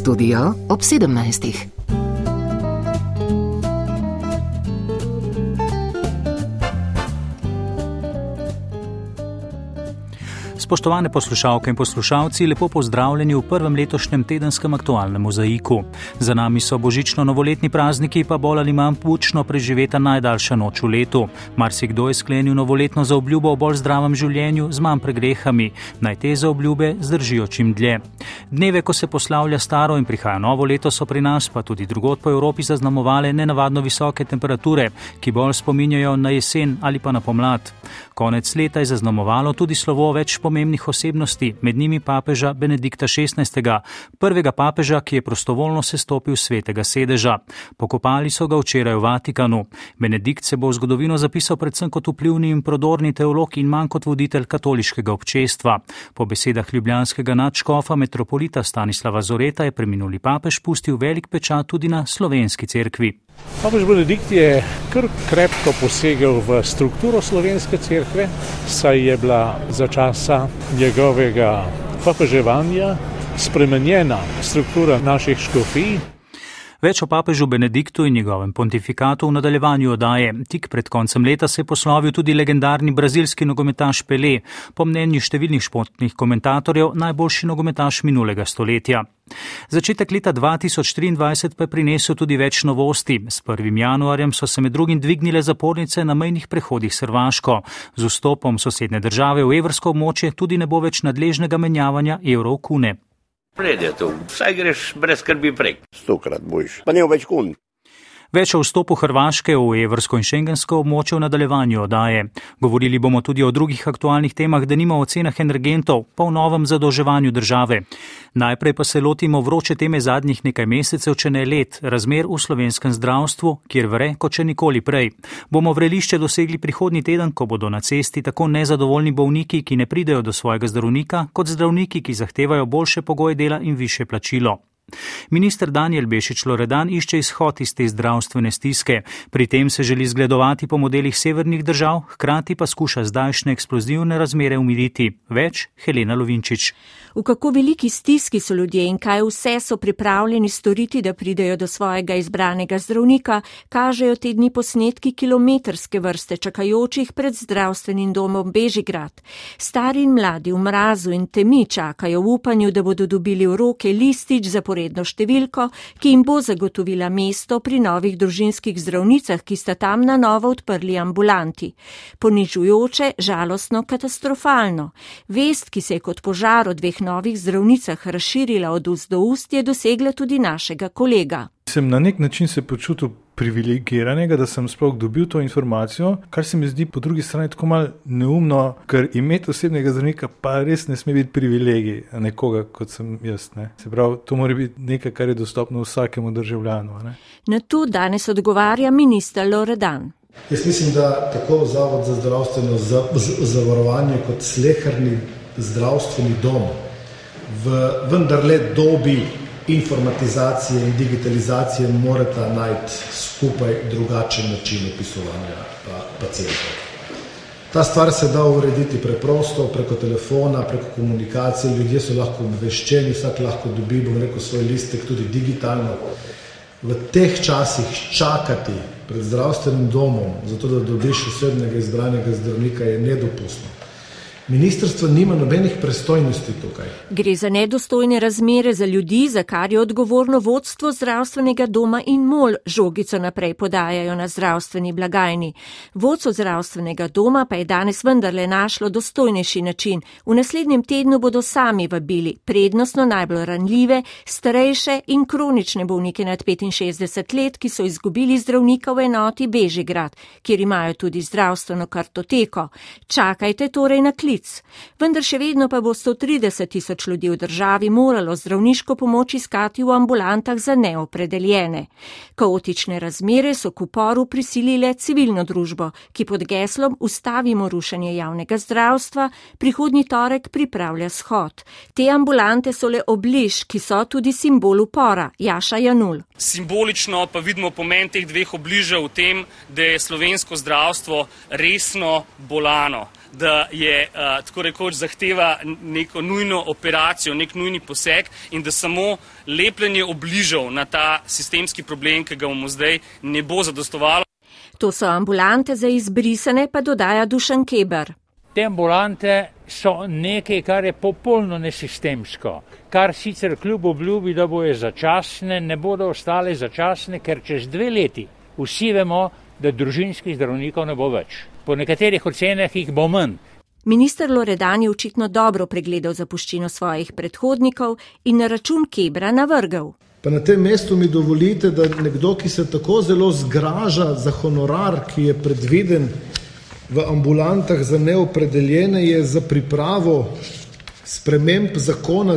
Studio ob 17. Spoštovane poslušalke in poslušalci, lepo pozdravljeni v prvem letošnjem tedenskem aktualnem mozaiku. Za nami so božično-novoletni prazniki, pa bolj ali manj pučno preživeta najdaljša noč v letu. Marsikdo je sklenil novoletno zaobljubo o bolj zdravem življenju z manj pregrehami, naj te zaobljube zdržijo čim dlje. Dneve, ko se poslavlja staro in prihaja novo leto, so pri nas, pa tudi drugot po Evropi, zaznamovale nenavadno visoke temperature, ki bolj spominjajo na jesen ali pa na pomlad. Konec leta je zaznamovalo tudi slovo več pomembnih pomembnih osebnosti, med njimi papeža Benedikta XVI., prvega papeža, ki je prostovoljno sestopil svetega sedeža. Pokopali so ga včeraj v Vatikanu. Benedikt se bo v zgodovino zapisal predvsem kot vplivni in prodorni teolog in manj kot voditelj katoliškega občestva. Po besedah ljubljanskega nadškofa metropolita Stanislava Zoreta je preminuli papež pustil velik pečat tudi na slovenski cerkvi. Papež Benedikt je kar krepko posegel v strukturo slovenske cerkve, saj je bila za časa njegovega papeževanja spremenjena struktura naših škofij. Več o papežu Benediktu in njegovem pontifikatu v nadaljevanju odaje. Tik pred koncem leta se je poslovil tudi legendarni brazilski nogometaš Pele, po mnenju številnih športnih komentatorjev najboljši nogometaš minulega stoletja. Začetek leta 2023 pa je prinesel tudi več novosti. S 1. januarjem so se med drugim dvignile zapornice na mejnih prehodih Hrvaško. Z vstopom sosedne države v evrsko območje tudi ne bo več nadležnega menjavanja evrov kune. Prede tu, vsaj greš brez skrbi prek. Stokrat boš, pa ne več kun. Več o vstopu Hrvaške v evrsko in šengensko območje v nadaljevanju odaje. Govorili bomo tudi o drugih aktualnih temah, da nima o cenah energentov, pa o novem zadolževanju države. Najprej pa se lotimo vroče teme zadnjih nekaj mesecev, če ne let, razmer v slovenskem zdravstvu, kjer vre kot še nikoli prej. Bomo vrelišče dosegli prihodnji teden, ko bodo na cesti tako nezadovoljni bolniki, ki ne pridejo do svojega zdravnika, kot zdravniki, ki zahtevajo boljše pogoje dela in više plačilo. Ministr Daniel Bešič Loredan išče izhod iz te zdravstvene stiske. Pri tem se želi zgledovati po modelih severnih držav, hkrati pa skuša zdajšnje eksplozivne razmere umiriti. Več Helena Lovinčič. V kako veliki stiski so ljudje in kaj vse so pripravljeni storiti, da pridejo do svojega izbranega zdravnika, kažejo te dni posnetki kilometrske vrste čakajočih pred zdravstvenim domom Bežigrad. Stari in mladi v mrazu in temi čakajo v upanju, da bodo dobili v roke listič zaporednega zaporedno številko, ki jim bo zagotovila mesto pri novih družinskih zdravnicah, ki sta tam na novo odprli ambulanti. Ponižujoče, žalostno, katastrofalno. Vest, ki se je kot požar o dveh novih zdravnicah razširila od ust do ust, je dosegla tudi našega kolega. Sem na nek način se počutil privilegiranega, da sem sploh dobil to informacijo, kar se mi zdi po drugi strani tako mal neumno, ker imeti osebnega zdravnika pa res ne sme biti privilegij nekoga, kot sem jaz. Ne. Se pravi, to mora biti nekaj, kar je dostopno vsakemu državljanu. Ne. Na to danes odgovarja minister Loredan. Jaz mislim, da tako Zavod za zdravstveno zavarovanje kot sleherni zdravstveni dom v vendarle dobi informatizacije in digitalizacije morata najti skupaj drugačen način opisovanja pacijentov. Ta stvar se da urediti preprosto, preko telefona, preko komunikacije, ljudje so lahko obveščeni, vsak lahko dobi, bom rekel, svoj listek tudi digitalno. V teh časih čakati pred zdravstvenim domom, zato da dobiš osebnega izbranega zdravnika, je nedopustno. Ministrstvo nima nobenih prestojnosti tukaj. Gre za nedostojne razmere za ljudi, za kar je odgovorno vodstvo zdravstvenega doma in mol žogico naprej podajajo na zdravstveni blagajni. Vodstvo zdravstvenega doma pa je danes vendarle našlo dostojnejši način. V naslednjem tednu bodo sami vabili prednostno najbolj ranljive, starejše in kronične bolnike nad 65 let, ki so izgubili zdravnika v enoti Bežigrad, kjer imajo tudi zdravstveno kartoteko. Čakajte torej na klic klic. Vendar še vedno pa bo 130 tisoč ljudi v državi moralo zdravniško pomoč iskati v ambulantah za neopredeljene. Kaotične razmere so k uporu prisilile civilno družbo, ki pod geslom Ustavimo rušenje javnega zdravstva prihodnji torek pripravlja shod. Te ambulante so le obliž, ki so tudi simbol upora, Jaša Janul. Simbolično pa vidimo pomen teh dveh obližev v tem, da je slovensko zdravstvo resno bolano da je uh, tako rekoč zahteva neko nujno operacijo, nek nujni poseg in da samo lepljenje obližal na ta sistemski problem, ki ga bomo zdaj, ne bo zadostovalo. To so ambulante za izbrisane, pa dodaja Dušan Keber. Te ambulante so nekaj, kar je popolno nesistemsko, kar sicer kljub obljubi, da bojo začasne, ne bodo ostale začasne, ker čez dve leti vsi vemo, da družinskih zdravnikov ne bo več. Po nekaterih ocenah jih bo manj. Minister Loredan je očitno dobro pregledal zapuščino svojih predhodnikov in na račun Kebra navrgal. Pa na tem mestu mi dovolite, da nekdo, ki se tako zelo zgraža za honorar, ki je predviden v ambulantah za neopredeljene, je za pripravo sprememb zakona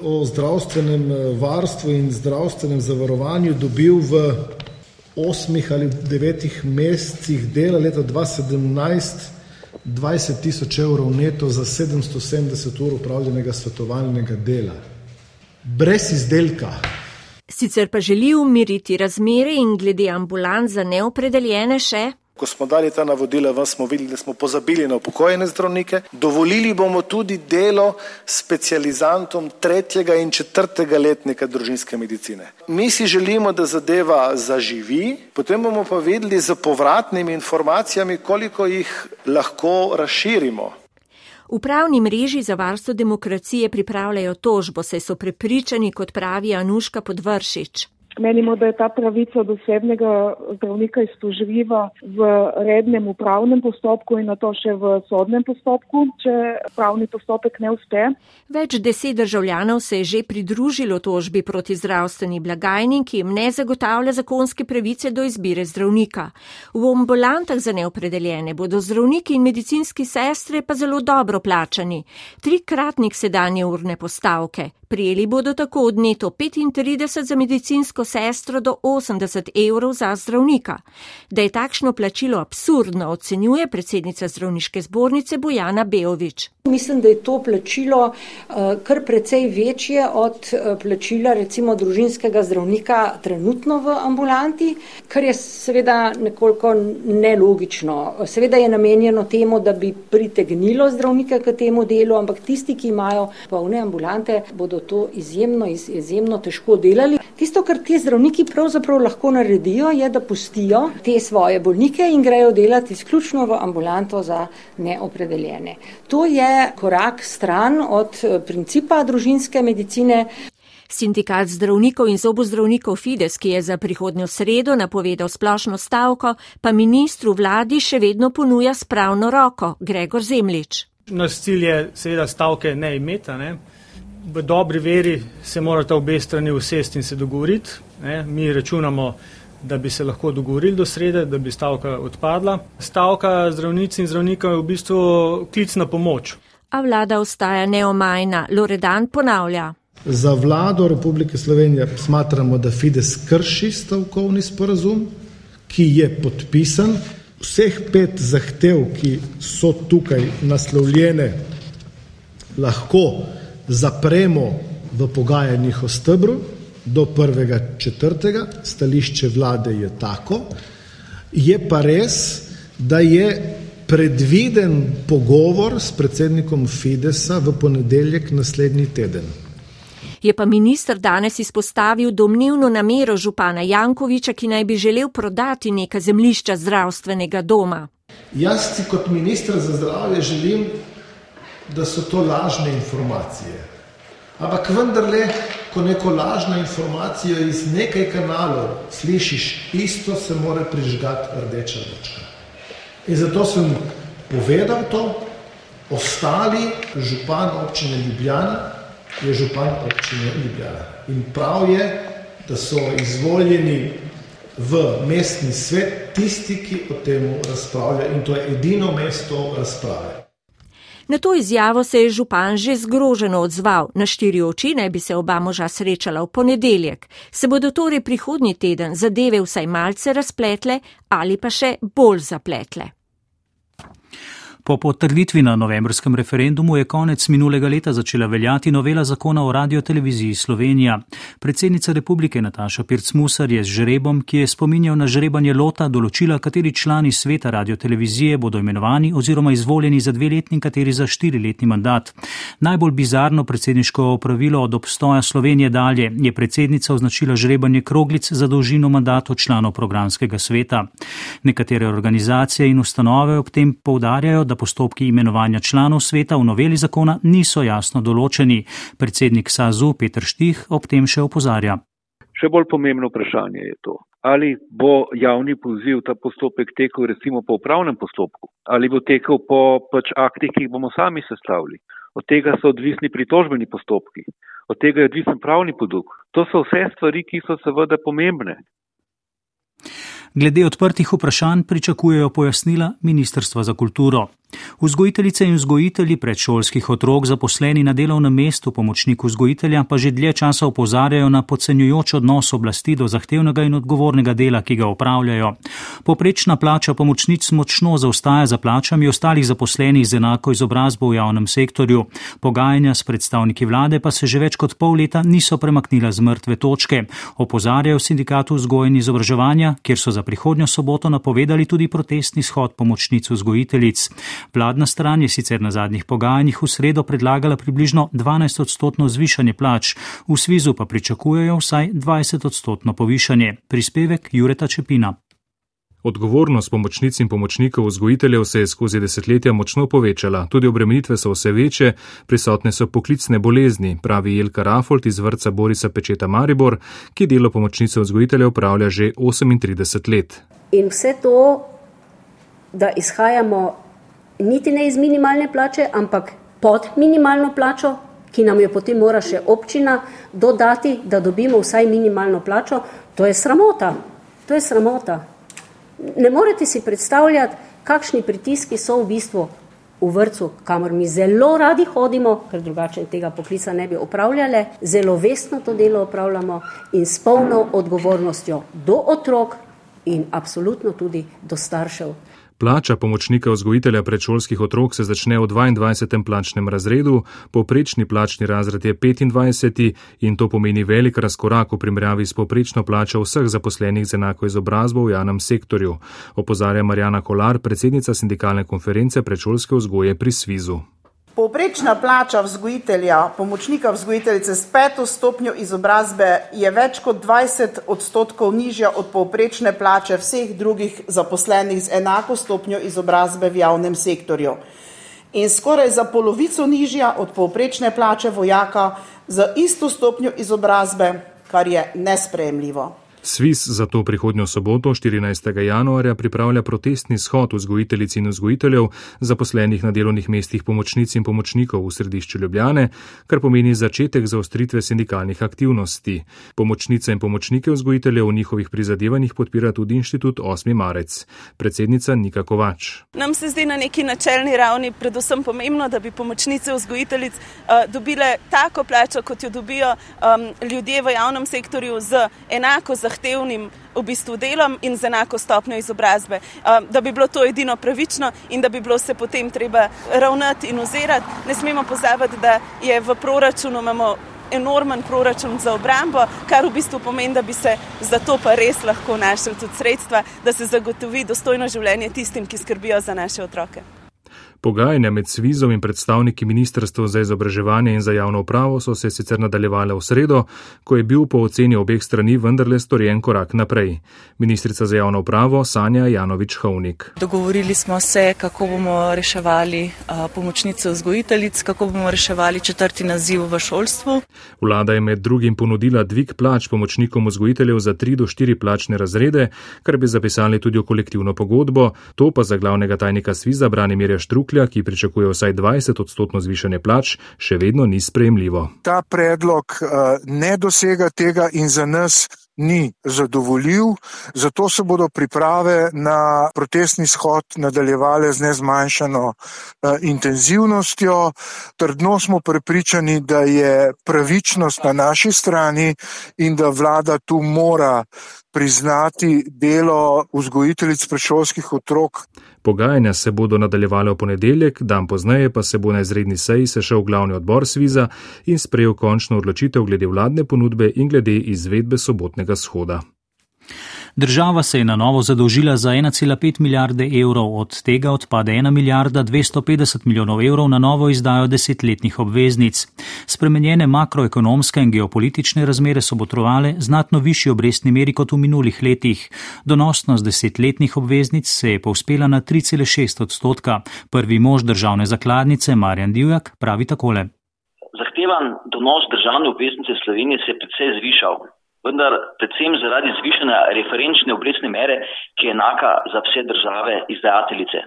o zdravstvenem eh, varstvu in zdravstvenem zavarovanju dobil v osmih ali devetih mesecih dela leta 2017 20 tisoč evrov neto za 770 ur upravljenega svetovalnega dela. Brez izdelka. Sicer pa želi umiriti razmere in glede ambulant za neopredeljene še Ko smo dali ta navodila, vam smo videli, da smo pozabili na upokojene zdravnike. Dovolili bomo tudi delo specializantom tretjega in četrtega letnika družinske medicine. Mi si želimo, da zadeva zaživi, potem bomo pa videli z povratnimi informacijami, koliko jih lahko razširimo. V pravni mreži za varstvo demokracije pripravljajo tožbo, saj so prepričani, kot pravi Anuška Podvršič. Menimo, da je ta pravica do osebnega zdravnika iztožljiva v rednem upravnem postopku in na to še v sodnem postopku, če pravni postopek ne uspe. Več deset državljanov se je že pridružilo tožbi proti zdravstveni blagajni, ki jim ne zagotavlja zakonske pravice do izbire zdravnika. V ambulantah za neopredeljene bodo zdravniki in medicinski sestre pa zelo dobro plačani. Trikratnik sedanje urne postavke. Prijeli bodo tako od neto 35 za medicinsko sestro do 80 evrov za zdravnika. Da je takšno plačilo absurdno, ocenjuje predsednica zdravniške zbornice Bojana Beovič. Mislim, da je to plačilo uh, kar precej večje od uh, plačila recimo družinskega zdravnika trenutno v ambulanti, kar je seveda nekoliko nelogično. Seveda je namenjeno temu, da bi pritegnilo zdravnike k temu delu, ampak tisti, ki imajo polne ambulante, bodo to izjemno, izjemno težko delali. Tisto, kar ti zdravniki pravzaprav lahko naredijo, je, da pustijo te svoje bolnike in grejo delati izključno v ambulanto za neopredeljene. To je korak stran od eh, principa družinske medicine. Sindikat zdravnikov in zobozdravnikov Fides, ki je za prihodnjo sredo napovedal splošno stavko, pa ministru vladi še vedno ponuja spravno roko Gregor Zemlič. Naš cilj je seveda stavke ne imeti. Ne? V dobri veri se morata obe strani usesti in se dogovoriti. Ne? Mi računamo, da bi se lahko dogovorili do srede, da bi stavka odpadla. Stavka zdravnic in zdravnikov je v bistvu klic na pomoč a vlada ostaja neomajna. Loredan ponavlja. Za vlado Republike Slovenije smatramo, da Fides krši stavkovni sporazum, ki je podpisan. Vseh pet zahtev, ki so tukaj naslovljene, lahko zapremo v pogajanjih o stebru do prvega četrtega. Stališče vlade je tako. Je pa res, da je predviden pogovor s predsednikom Fidesa v ponedeljek naslednji teden. Je pa minister danes izpostavil domnevno namero župana Jankoviča, ki naj bi želel prodati neka zemlišča zdravstvenega doma. Jaz si kot ministr za zdravje želim, da so to lažne informacije. Ampak vendarle, ko neko lažno informacijo iz nekaj kanalov slišiš, isto se mora prižgati rdeča lučka. In zato sem povedal to, ostali župan občine Ljubljana je župan občine Ljubljana. In prav je, da so izvoljeni v mestni svet tisti, ki o tem razpravljajo in to je edino mesto razprave. Na to izjavo se je župan že zgroženo odzval. Na štiri oči naj bi se oba moža srečala v ponedeljek. Se bodo torej prihodnji teden zadeve vsaj malce razpletle ali pa še bolj zapletle. Po potrditvi na novembrskem referendumu je konec minulega leta začela veljati novela zakona o radioteleviziji Slovenija. Predsednica republike Nataša Pircmusar je z žrebom, ki je spominjal na žrebanje lota, določila, kateri člani sveta radiotelevizije bodo imenovani oziroma izvoljeni za dveletni, kateri za štiriletni mandat. Najbolj bizarno predsedniško opravilo od obstoja Slovenije dalje je predsednica označila žrebanje kroglic za dolžino mandatov članov programskega sveta. Nekatere organizacije in ustanove ob tem poudarjajo, da postopki imenovanja članov sveta v noveli zakona niso jasno določeni. Predsednik SAZU Petr Štih ob tem še opozarja. Še bolj pomembno vprašanje je to, ali bo javni poziv ta postopek tekel recimo po upravnem postopku, ali bo tekel po pač aktih, ki jih bomo sami sestavili. Od tega so odvisni pritožbeni postopki, od tega je odvisen pravni poduk. To so vse stvari, ki so seveda pomembne. Glede odprtih vprašanj pričakujejo pojasnila Ministrstva za kulturo. Vzgojiteljice in vzgojitelji predšolskih otrok zaposleni na delovnem mestu pomočniku vzgojitelja pa že dlje časa opozarjajo na podcenjujoč odnos oblasti do zahtevnega in odgovornega dela, ki ga upravljajo. Poprečna plača pomočnic močno zaostaja za plačami ostalih zaposlenih z enako izobrazbo v javnem sektorju. Pogajanja s predstavniki vlade pa se že več kot pol leta niso premaknila z mrtve točke. Opozarjajo sindikatu vzgojen izobraževanja, kjer so za prihodnjo soboto napovedali tudi protestni shod pomočnic vzgojiteljic. Vladna stran je sicer na zadnjih pogajanjih v sredo predlagala približno 12 odstotno zvišanje plač, v Svizu pa pričakujejo vsaj 20 odstotno povišanje. Prispevek Jureta Čepina. Odgovornost pomočnic in pomočnikov vzgojiteljev se je skozi desetletja močno povečala, tudi obremenitve so vse večje, prisotne so poklicne bolezni, pravi Jelka Rafolt iz vrca Borisa Pečeta Maribor, ki delo pomočnice vzgojiteljev upravlja že 38 let. In vse to, da izhajamo niti ne iz minimalne plače, ampak pod minimalno plačo, ki nam jo potem mora še občina dodati, da dobimo vsaj minimalno plačo, to je sramota. To je sramota. Ne morete si predstavljati, kakšni pritiski so v bistvu v vrtu, kamor mi zelo radi hodimo, ker drugače tega poklica ne bi upravljali, zelo vestno to delo upravljamo in s polno odgovornostjo do otrok in absolutno tudi do staršev. Plača pomočnika vzgojitelja predšolskih otrok se začne v 22. plačnem razredu, poprečni plačni razred je 25. in to pomeni velik razkorak v primerjavi s poprečno plačo vseh zaposlenih z enako izobrazbo v javnem sektorju, opozarja Marjana Kolar, predsednica sindikalne konference predšolske vzgoje pri Svizu. Povprečna plača vzgojitelja, pomočnika vzgojiteljice s peto stopnjo izobrazbe je več kot 20 odstotkov nižja od povprečne plače vseh drugih zaposlenih z enako stopnjo izobrazbe v javnem sektorju. In skoraj za polovico nižja od povprečne plače vojaka za isto stopnjo izobrazbe, kar je nespremljivo. Svis zato prihodnjo soboto, 14. januarja, pripravlja protestni shod vzgojiteljic in vzgojiteljev, zaposlenih na delovnih mestih pomočnic in pomočnikov v središču Ljubljane, kar pomeni začetek zaostritve sindikalnih aktivnosti. Pomočnice in pomočnike vzgojiteljev v njihovih prizadevanjih podpira tudi inštitut 8. marec. Predsednica Nika Kovač. Nam se zdi na neki načelni ravni predvsem pomembno, da bi pomočnice vzgojiteljic uh, dobile tako plačo, kot jo dobijo um, ljudje v javnem sektorju z enako zahtevami zahtevnim v bistvu delom in z enako stopnjo izobrazbe. Um, da bi bilo to edino pravično in da bi bilo se potem treba ravnati in ozirati. Ne smemo pozabiti, da je v proračunu imamo enormen proračun za obrambo, kar v bistvu pomeni, da bi se za to pa res lahko našli tudi sredstva, da se zagotovi dostojno življenje tistim, ki skrbijo za naše otroke. Pogajanja med Svizom in predstavniki Ministrstva za izobraževanje in za javno upravo so se sicer nadaljevale v sredo, ko je bil po oceni obeh strani vendarle storjen korak naprej. Ministrica za javno upravo Sanja Janovič Hovnik. Dogovorili smo se, kako bomo reševali pomočnice vzgojiteljic, kako bomo reševali četrti naziv v šolstvu. Vlada je med drugim ponudila dvig plač pomočnikom vzgojiteljev za tri do štiri plačne razrede, kar bi zapisali tudi v kolektivno pogodbo, to pa za glavnega tajnika Sviza Branimirja Štruk Šuklja, ki pričakuje vsaj 20 odstotno zvišanje plač, še vedno ni sprejemljivo. Ta predlog uh, ne dosega tega in za nas ni zadovoljiv, zato se bodo priprave na protestni shod nadaljevale z nezmanjšano uh, intenzivnostjo. Trdno smo prepričani, da je pravičnost na naši strani in da vlada tu mora priznati delo vzgojiteljic predšolskih otrok. Pogajanja se bodo nadaljevale v ponedeljek, dan pozneje pa se bo na izredni seji sešel glavni odbor Sviza in sprejel končno odločitev glede vladne ponudbe in glede izvedbe sobotnega shoda. Država se je na novo zadolžila za 1,5 milijarde evrov, od tega odpade 1 milijarda 250 milijonov evrov na novo izdajo desetletnih obveznic. Spremenjene makroekonomske in geopolitične razmere so botrovale znatno višji obrestni meri kot v minulih letih. Donosnost desetletnih obveznic se je povspela na 3,6 odstotka. Prvi mož državne zakladnice Marjan Divjak pravi takole. Zahtevan donos državne obveznice Slovenije se je precej zvišal vendar predvsem zaradi zvišanja referenčne obrestne mere, ki je enaka za vse države izdajateljice.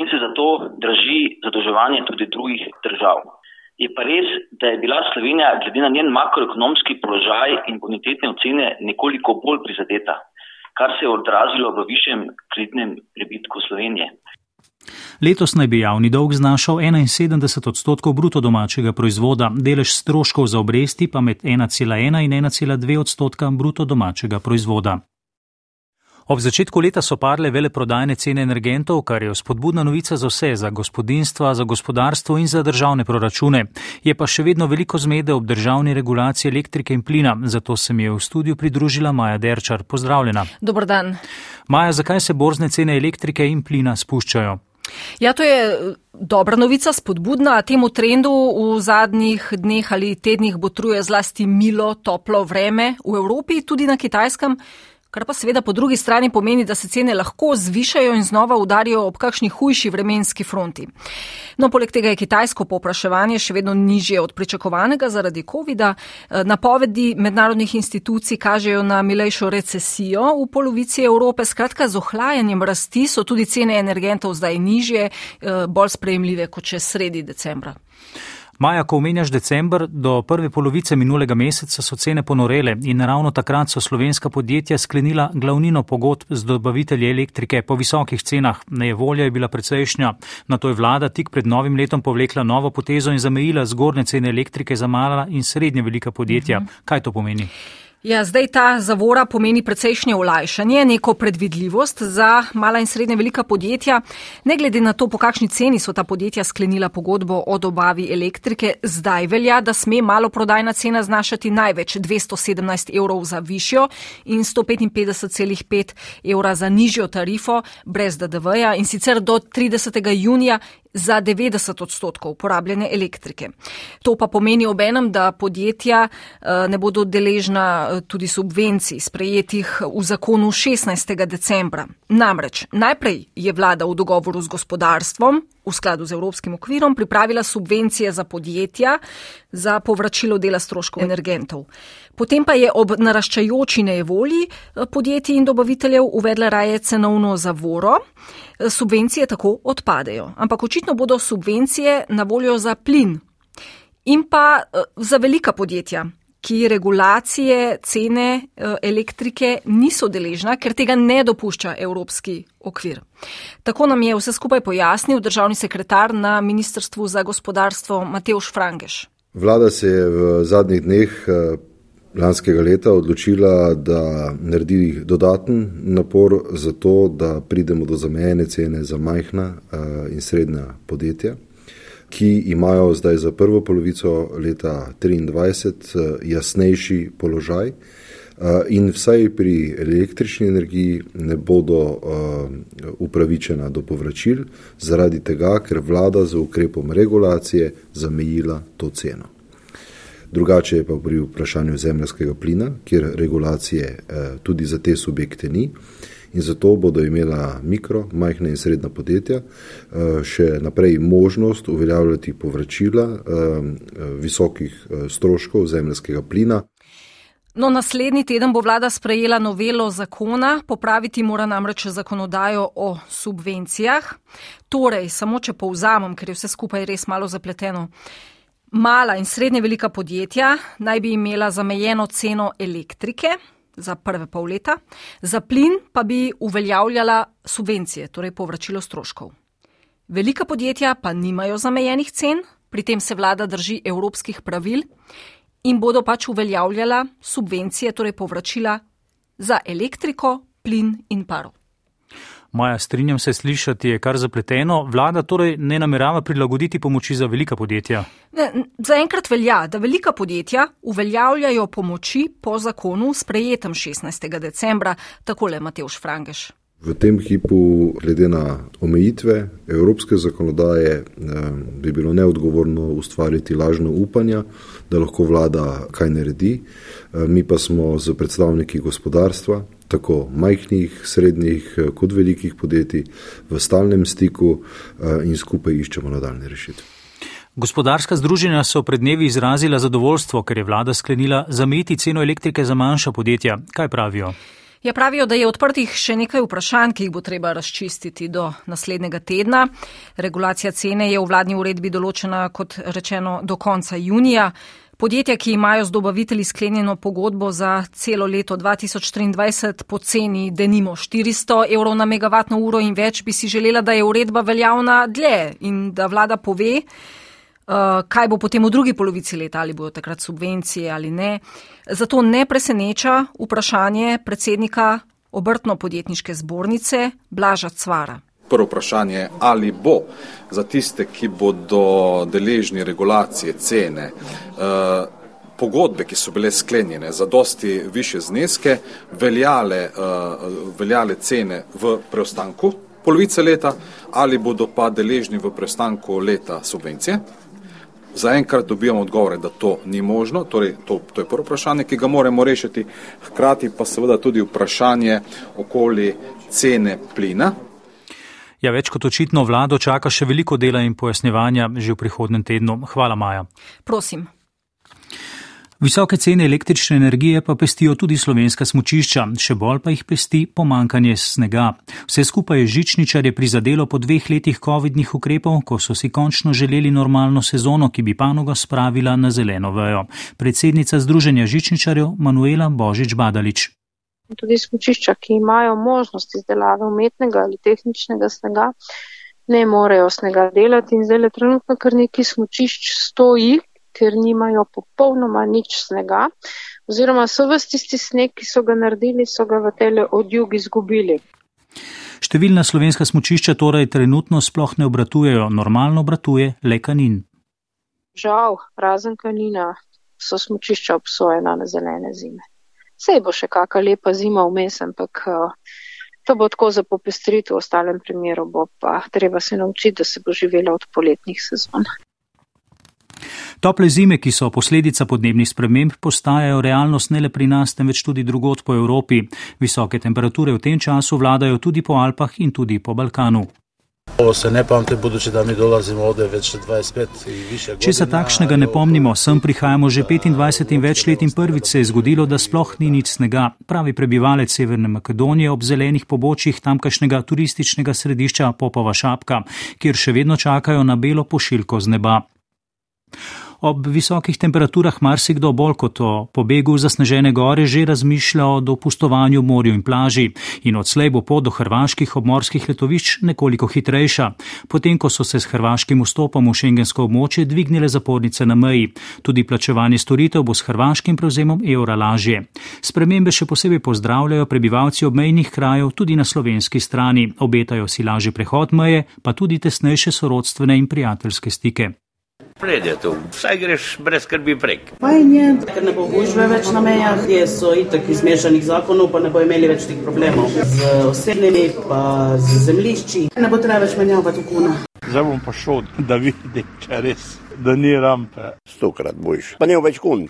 In se zato draži zadolževanje tudi drugih držav. Je pa res, da je bila Slovenija glede na njen makroekonomski položaj in bonitetne ocene nekoliko bolj prizadeta, kar se je odrazilo v višjem kreditnem prebitku Slovenije. Letos naj bi javni dolg znašal 71 odstotkov bruto domačega proizvoda, delež stroškov za obresti pa med 1,1 in 1,2 odstotka bruto domačega proizvoda. Ob začetku leta so padle veleprodajne cene energentov, kar je spodbudna novica za vse, za gospodinstva, za gospodarstvo in za državne proračune. Je pa še vedno veliko zmede ob državni regulaciji elektrike in plina, zato se mi je v studiu pridružila Maja Derčar. Pozdravljena. Dobr dan. Maja, zakaj se borzne cene elektrike in plina spuščajo? Ja, to je eh, dobra novica, spodbudna. Temu trendu v zadnjih dneh ali tednih botruje zlasti milo, toplo vreme v Evropi, tudi na kitajskem kar pa seveda po drugi strani pomeni, da se cene lahko zvišajo in znova udarijo ob kakšni hujši vremenski fronti. No, poleg tega je kitajsko popraševanje še vedno nižje od pričakovanega zaradi COVID-a. Eh, napovedi mednarodnih institucij kažejo na milejšo recesijo v polovici Evrope. Skratka, z ohlajanjem rasti so tudi cene energentov zdaj nižje, eh, bolj sprejemljive kot če sredi decembra. Maja, ko omenjaš decembr, do prve polovice minulega meseca so cene ponorele in ravno takrat so slovenska podjetja sklenila glavnino pogodb z dobavitelji elektrike po visokih cenah. Nejevolja je bila precejšnja. Na to je vlada tik pred novim letom povlekla novo potezo in zamejila zgornje cene elektrike za mala in srednje velika podjetja. Mhm. Kaj to pomeni? Ja, zdaj ta zavora pomeni precejšnje olajšanje, neko predvidljivost za mala in srednje velika podjetja. Ne glede na to, po kakšni ceni so ta podjetja sklenila pogodbo o dobavi elektrike, zdaj velja, da sme malo prodajna cena znašati največ 217 evrov za višjo in 155,5 evra za nižjo tarifo brez DDV-ja in sicer do 30. junija za 90 odstotkov porabljene elektrike. To pa pomeni obenem, da podjetja eh, ne bodo deležna eh, tudi subvencij sprejetih v zakonu 16. decembra. Namreč najprej je vlada v dogovoru z gospodarstvom v skladu z evropskim okvirom pripravila subvencije za podjetja za povračilo dela stroškov energentov. Potem pa je ob naraščajoči nevolji eh, podjetij in dobaviteljev uvedla raje cenovno zavoro. Eh, subvencije tako odpadejo. Ampak očitno bodo subvencije na voljo za plin in pa eh, za velika podjetja ki regulacije cene elektrike niso deležna, ker tega ne dopušča evropski okvir. Tako nam je vse skupaj pojasnil državni sekretar na Ministrstvu za gospodarstvo Mateuš Frangeš. Vlada se je v zadnjih dneh lanskega leta odločila, da naredi dodaten napor za to, da pridemo do zamejene cene za majhna in srednja podjetja, ki imajo zdaj za prvo polovico leta 2023 jasnejši položaj. In vsaj pri električni energiji ne bodo upravičena do povračil, zaradi tega, ker vlada z ukrepom regulacije zamejila to ceno. Drugače je pa pri vprašanju zemljskega plina, kjer regulacije eh, tudi za te subjekte ni. In zato bodo imela mikro, majhna in srednja podjetja eh, še naprej možnost uveljavljati povračila eh, visokih stroškov zemljskega plina. No, naslednji teden bo vlada sprejela novelo zakona, popraviti mora namreč zakonodajo o subvencijah. Torej, samo če povzamem, ker je vse skupaj res malo zapleteno. Mala in srednje velika podjetja naj bi imela zamejeno ceno elektrike za prve pol leta, za plin pa bi uveljavljala subvencije, torej povračilo stroškov. Velika podjetja pa nimajo zamejenih cen, pri tem se vlada drži evropskih pravil in bodo pač uveljavljala subvencije, torej povračila za elektriko, plin in paro. Maja, strinjam se, slišati je kar zapleteno. Vlada torej ne namerava prilagoditi pomoči za velika podjetja. Zaenkrat velja, da velika podjetja uveljavljajo pomoči po zakonu sprejetem 16. decembra, takole Mateuš Frangeš. V tem hipu, glede na omejitve evropske zakonodaje, eh, bi bilo neodgovorno ustvariti lažno upanja, da lahko vlada kaj naredi. Eh, mi pa smo z predstavniki gospodarstva, tako majhnih, srednjih eh, kot velikih podjetij, v stalnem stiku in skupaj iščemo nadaljne rešitve. Gospodarska združenja so pred dnevi izrazila zadovoljstvo, ker je vlada sklenila zameti ceno elektrike za manjša podjetja. Kaj pravijo? Ja, pravijo, da je odprtih še nekaj vprašanj, ki jih bo treba razčistiti do naslednjega tedna. Regulacija cene je v vladni uredbi določena, kot rečeno, do konca junija. Podjetja, ki imajo z dobavitelji sklenjeno pogodbo za celo leto 2023 po ceni denimo 400 evrov na megavatno uro in več, bi si želela, da je uredba veljavna dlje in da vlada pove, Eh, kaj bo potem v drugi polovici leta, ali bodo takrat subvencije ali ne. Zato ne preseneča vprašanje predsednika obrtno-podjetniške zbornice Blaža Cvara. Prvo vprašanje je, ali bo za tiste, ki bodo deležni regulacije cene, eh, pogodbe, ki so bile sklenjene za dosti više zneske, veljale, eh, veljale cene v preostanku polovice leta, ali bodo pa deležni v preostanku leta subvencije. Zaenkrat dobivamo odgovore, da to ni možno, torej to, to je prvo vprašanje, ki ga moramo rešiti, hkrati pa seveda tudi vprašanje okoli cene plina. Ja, več kot očitno vlado čaka še veliko dela in pojasnjevanja že v prihodnem tednu. Hvala, Maja. Prosim. Visoke cene električne energije pa pestijo tudi slovenska smočišča, še bolj pa jih pesti pomankanje snega. Vse skupaj je žičničarje prizadelo po dveh letih COVID-nih ukrepov, ko so si končno želeli normalno sezono, ki bi panoga spravila na zeleno vejo. Predsednica Združenja žičničarjev Manuela Božič Badalič. Tudi smočišča, ki imajo možnost izdelave umetnega ali tehničnega snega, ne morejo snega delati in zdaj le trenutno kar neki smočišč stoji, ker nimajo popolnoma nič snega, oziroma so vsi tisti sneg, ki so ga naredili, so ga v tele odjug izgubili. Številna slovenska smočišča torej trenutno sploh ne obratujejo, normalno obratuje le kanin. Žal, razen kanina, so smočišča obsojena na zelene zime. Sej bo še kakšna lepa zima vmes, ampak eh, to bo tako za popestritev, v ostalem primeru bo pa treba se naučiti, da se bo živela od poletnih sezon. Tople zime, ki so posledica podnebnih sprememb, postajajo realnost ne le pri nas, temveč tudi drugot po Evropi. Visoke temperature v tem času vladajo tudi po Alpah in tudi po Balkanu. Ovo se ne pamte, budući da mi dolazimo ovde već 25 i više godina. Če se takšnega ne pomnimo, sem prihajamo že 25 in več let in prvič se je zgodilo, da sploh ni nič snega, pravi prebivalec Severne Makedonije ob zelenih pobočjih tamkajšnjega turističnega središča Popova Šapka, kjer še vedno čakajo na belo pošiljko z neba. Ob visokih temperaturah marsikdo bolj kot o pobegu zasnežene gore že razmišlja o dopustovanju morju in plaži in odslej bo pot do hrvaških obmorskih letovišč nekoliko hitrejša, potem ko so se s hrvaškim vstopom v šengensko območje dvignile zapornice na meji. Tudi plačevanje storitev bo s hrvaškim prevzemom evra lažje. Spremembe še posebej pozdravljajo prebivalci obmejnih krajev tudi na slovenski strani, obetajo si lažji prehod meje, pa tudi tesnejše sorodstvene in prijateljske stike. Prede tu, vsaj greš brez skrbi prek. Fajn je, ker ne bo gužve več na mejah, kje so itak izmešanih zakonov, pa ne bo imeli več teh problemov z osebnimi, pa z zemlišči. Ne bo treba več menjavati okuna. Zdaj bom pa šel, da vidim, če res, da ni rampe. Stokrat boš, pa ne več kun.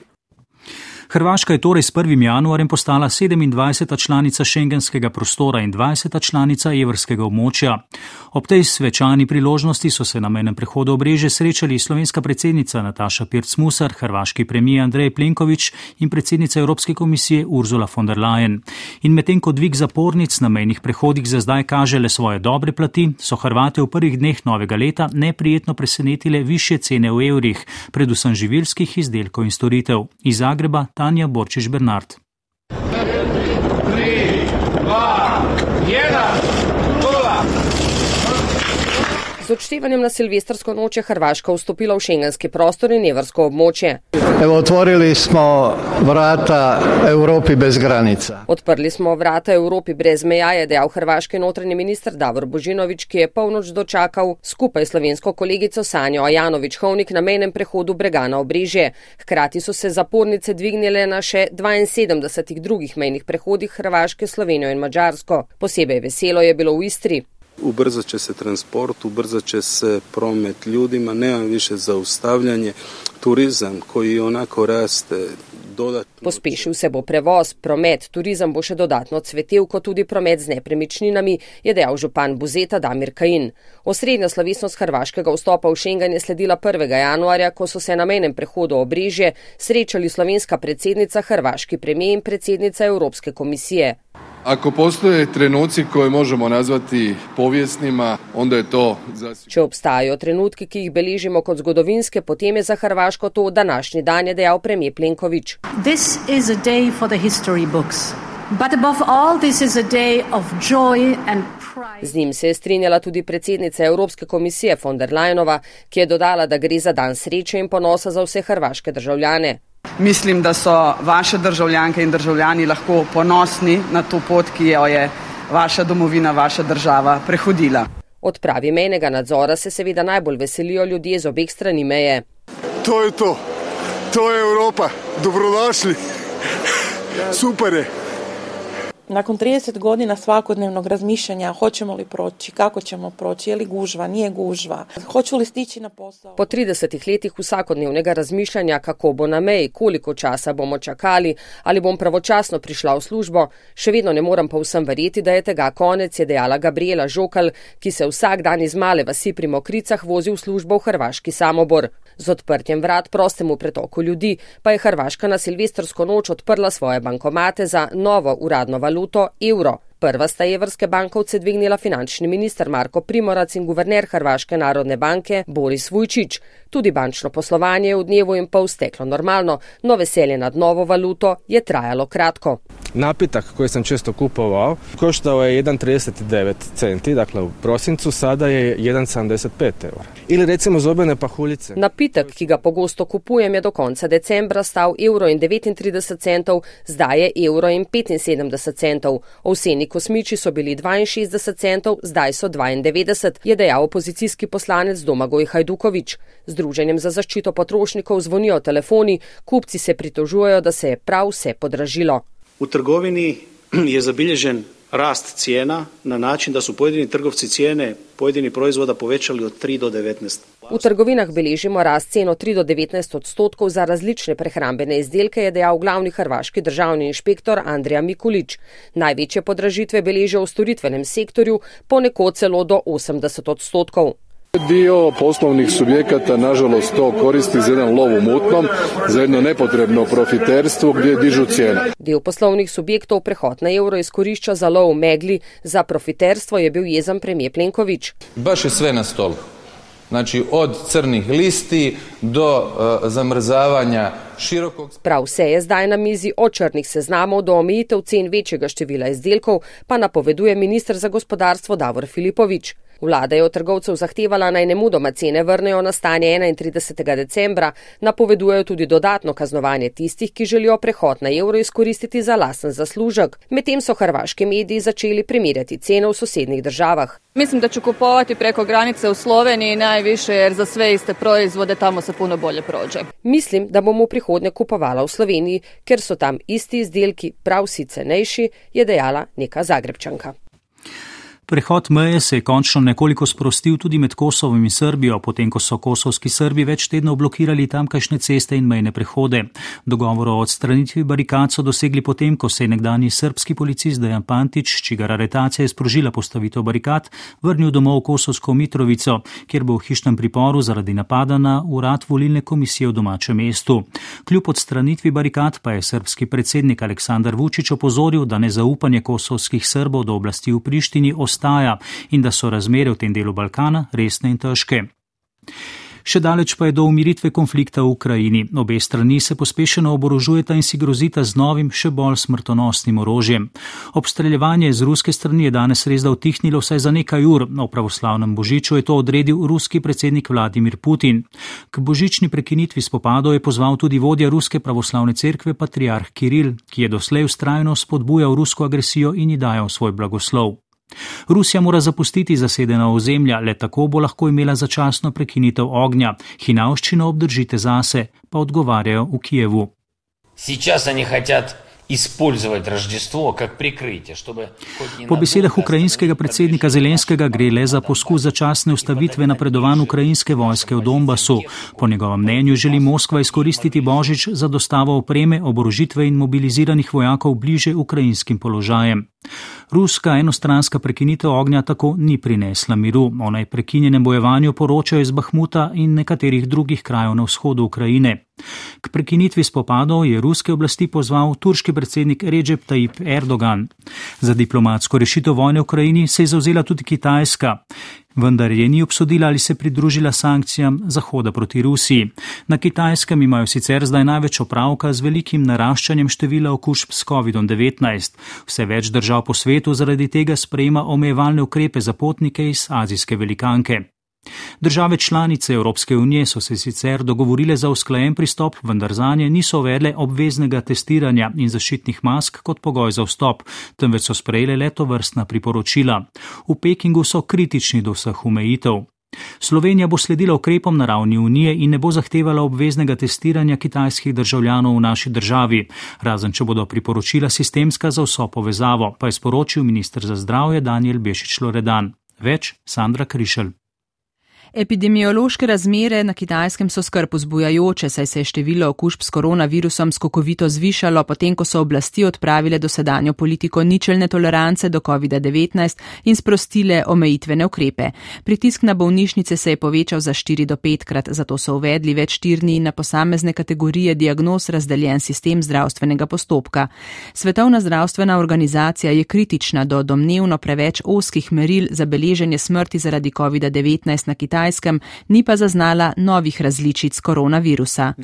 Hrvaška je torej s 1. januarjem postala 27. članica šengenskega prostora in 20. članica evrskega območja. Ob tej svečani priložnosti so se na menem prehodu obreže srečali slovenska predsednica Nataša Pirc-Musar, hrvaški premijer Andrej Plenković in predsednica Evropske komisije Urzula von der Leyen. In medtem ko dvig zapornic na mejnih prehodih za zdaj kaže le svoje dobre plati, so Hrvate v prvih dneh novega leta neprijetno presenetile više cene v evrih, predvsem živilskih izdelkov in storitev. Iz Zagreba Tanja Borčiš Bernard. Z odštevanjem na silvestrsko noč je Hrvaška vstopila v šengenski prostor in evrsko območje. Evo, otvorili smo vrata Evropi brez granica. Odprli smo vrata Evropi brez meja, je dejal hrvaški notranji minister Davor Božinovič, ki je polnoč dočakal skupaj slovensko kolegico Sanjo Ajanovič Hovnik na menem prehodu Bregana obrežje. Hkrati so se zapornice dvignile na še 72 drugih mejnih prehodih Hrvaške, Slovenijo in Mačarsko. Posebej veselo je bilo v Istri. Ubrzat će se transport, ubrzat će se promet ljudima, nema više zaustavljanje, turizam koji onako raste dodatno. Pospešil se bo prevoz, promet, turizem bo še dodatno cvetel, kot tudi promet z nepremičninami, je dejal župan Buzeta Damir Kajin. Osrednja slovesnost hrvaškega vstopa v Schengen je sledila 1. januarja, ko so se na menem prehodu obrežje srečali slovenska predsednica, hrvaški premijer in predsednica Evropske komisije. Ako postoje trenuci koje možemo nazvati povijesnima, onda je to zasigurno. Če obstajajo trenutki, ki jih beležimo kot zgodovinske, potem je za Hrvaško to današnji dan, je dejal premijer Plenković. This is a day for the history books. But above all, this is a day of joy and pride. Z njim se je strinjala tudi predsednica Evropske komisije von der Leyenova, ki je dodala, da gre za dan sreče in ponosa za vse hrvaške državljane. Mislim, da so vaše državljanke in državljani lahko ponosni na to pot, ki jo je vaša domovina, vaša država prehodila. Odpravi mejnega nadzora se seveda najbolj veselijo ljudje z obeh strani meje. To je to. To je Evropa. Dobrodošli. Super je. Nakon 30 godina svakodnevnog razmišljanja hoćemo li proći, kako ćemo proći, je li gužva, nije gužva, hoću li stići na posao. Po 30 letih vsakodnevnega razmišljanja, kako bo na meji, koliko časa bomo čakali, ali bom pravočasno prišla v službo, še vedno ne moram pa vsem verjeti, da je tega konec, je dejala Gabriela Žokal, ki se vsak dan iz male vasi pri Mokricah vozi v službo v Hrvaški samobor. Z odprtjem vrat prostemu pretoku ljudi pa je Hrvaška na silvestrsko noč odprla svoje bankomate za novo uradno valuto evro. Prva sta evrske bankovce dvignila finančni minister Marko Primorac in guverner Hrvaške narodne banke Boris Vujčič. Tudi bančno poslovanje je v dnevu in pol steklo normalno, no veselje nad novo valuto je trajalo kratko. Napitak koji sam često kupovao koštao je 1,39 centi, dakle u prosincu, sada je 1,75 eura. Ili recimo zobene pahuljice. Napitek, ki ga pogosto kupujem, je do konca decembra stal evro in 39 centov, zdaj je evro in 75 centov. Ovseni kosmiči so bili 62 centov, zdaj so 92, je dejal opozicijski poslanec Domagoj Hajdukovič. Združenjem za zaščito potrošnikov zvonijo telefoni, kupci se pritožujejo, da se je prav vse podražilo. U trgovini je zabilježen rast cijena na način da su pojedini trgovci cijene pojedinih proizvoda povećali od 3 do 19. V trgovinah beležimo rast cen od 3 do 19 odstotkov za različne prehrambene izdelke, je dejal glavni hrvaški državni inšpektor Andrija Mikulič. Največje podražitve beležijo v storitvenem sektorju, ponekod celo do 80 odstotkov. Dio poslovnih subjekata nažalost to koristi za jedan lov u mutnom, za jedno nepotrebno profiterstvo gdje dižu cijene. Del poslovnih subjektov prehod na evro izkorišča za lov v megli, za profiterstvo je bil jezen premijer Plenković. Baš je sve na stolu. Znači od crnih listi do uh, zamrzavanja širokog... Prav vse je zdaj na mizi od črnih seznamov do omejitev cen večjega števila izdelkov, pa napoveduje ministr za gospodarstvo Davor Filipovič. Vlada je od trgovcev zahtevala naj nemudoma cene vrnejo na stanje 31. decembra, napovedujejo tudi dodatno kaznovanje tistih, ki želijo prehod na evro izkoristiti za lasen zaslužek. Medtem so hrvaški mediji začeli primerjati cene v sosednjih državah. Mislim da ću kupovati preko granice u Sloveniji najviše jer za sve iste proizvode tamo se puno bolje prođe. Mislim, da bom v prihodnje kupovala v Sloveniji, ker so tam isti izdelki prav vsi cenejši, je dejala neka zagrebčanka. Prehod meje se je končno nekoliko sprostil tudi med Kosovom in Srbijo, potem ko so kosovski Srbi več tednov blokirali tamkajšnje ceste in mejne prehode. Dogovor o odstranitvi barikad so dosegli potem, ko se je nekdani srbski policist Dejan Pantič, čigar aretacija je sprožila postavitev barikad, vrnil domov v Kosovsko Mitrovico, kjer bo v hišnem priporu zaradi napada na urad volilne komisije v domačem mestu. Kljub odstranitvi barikad pa je srbski predsednik Aleksandar Vučić opozoril, da nezaupanje kosovskih Srbov do oblasti v Prištini ostaja in da so razmere v tem delu Balkana resne in težke. Še daleč pa je do umiritve konflikta v Ukrajini. Obe strani se pospešeno oborožujeta in si grozita z novim, še bolj smrtonosnim orožjem. Obstreljevanje z ruske strani je danes res da utihnilo vsaj za nekaj ur. O pravoslavnem božiču je to odredil ruski predsednik Vladimir Putin. K božični prekinitvi spopadov je pozval tudi vodja ruske pravoslavne cerkve patriarh Kiril, ki je doslej ustrajno spodbujal rusko agresijo in ji dajal svoj blagoslov. Rusija mora zapustiti zasedena ozemlja, le tako bo lahko imela začasno prekinitev ognja. Hinavščino obdržite zase, pa odgovarjajo v Kijevu. Сейчас они хотят использовать Рождество как прикрытие, чтобы... Po besedah ukrajinskega predsednika Zelenskega gre le za poskus začasne ustavitve napredovanj ukrajinske vojske v Donbasu. Po njegovem mnenju želi Moskva izkoristiti Božič za dostavo opreme, oborožitve in mobiliziranih vojakov bliže ukrajinskim položajem. Ruska enostranska prekinitev ognja tako ni prinesla miru. O najprekinjenem bojevanju poročajo iz Bahmuta in nekaterih drugih krajev na vzhodu Ukrajine. K prekinitvi spopadov je ruske oblasti pozval turški predsednik Recep Tayyip Erdogan. Za diplomatsko rešitev vojne v Ukrajini se je zauzela tudi Kitajska vendar je ni obsodila ali se pridružila sankcijam Zahoda proti Rusiji. Na kitajskem imajo sicer zdaj največ opravka z velikim naraščanjem števila okužb s COVID-19. Vse več držav po svetu zaradi tega sprejema omejevalne ukrepe za potnike iz azijske velikanke. Države članice Evropske unije so se sicer dogovorile za usklajen pristop, vendar za nje niso uvedle obveznega testiranja in zaščitnih mask kot pogoj za vstop, temveč so sprejele leto vrstna priporočila. V Pekingu so kritični do vseh omejitev. Slovenija bo sledila ukrepom na ravni unije in ne bo zahtevala obveznega testiranja kitajskih državljanov v naši državi, razen če bodo priporočila sistemska za vso povezavo, pa je sporočil ministr za zdravje Daniel Bešič Loredan. Več Sandra Krišelj. Epidemiološke razmere na kitajskem so skrb vzbujajoče, saj se je število okužb s koronavirusom skokovito zvišalo, potem ko so oblasti odpravile dosedanjo politiko ničelne tolerance do COVID-19 in sprostile omejitvene ukrepe. Pritisk na bolnišnice se je povečal za 4 do 5 krat, zato so uvedli več tirni in na posamezne kategorije diagnoz razdeljen sistem zdravstvenega postopka. Svetovna zdravstvena organizacija je kritična do domnevno preveč oskih meril za beleženje smrti zaradi COVID-19 na kitajskem. Kitajskem, ni pa zaznala novih različic koronavirusa.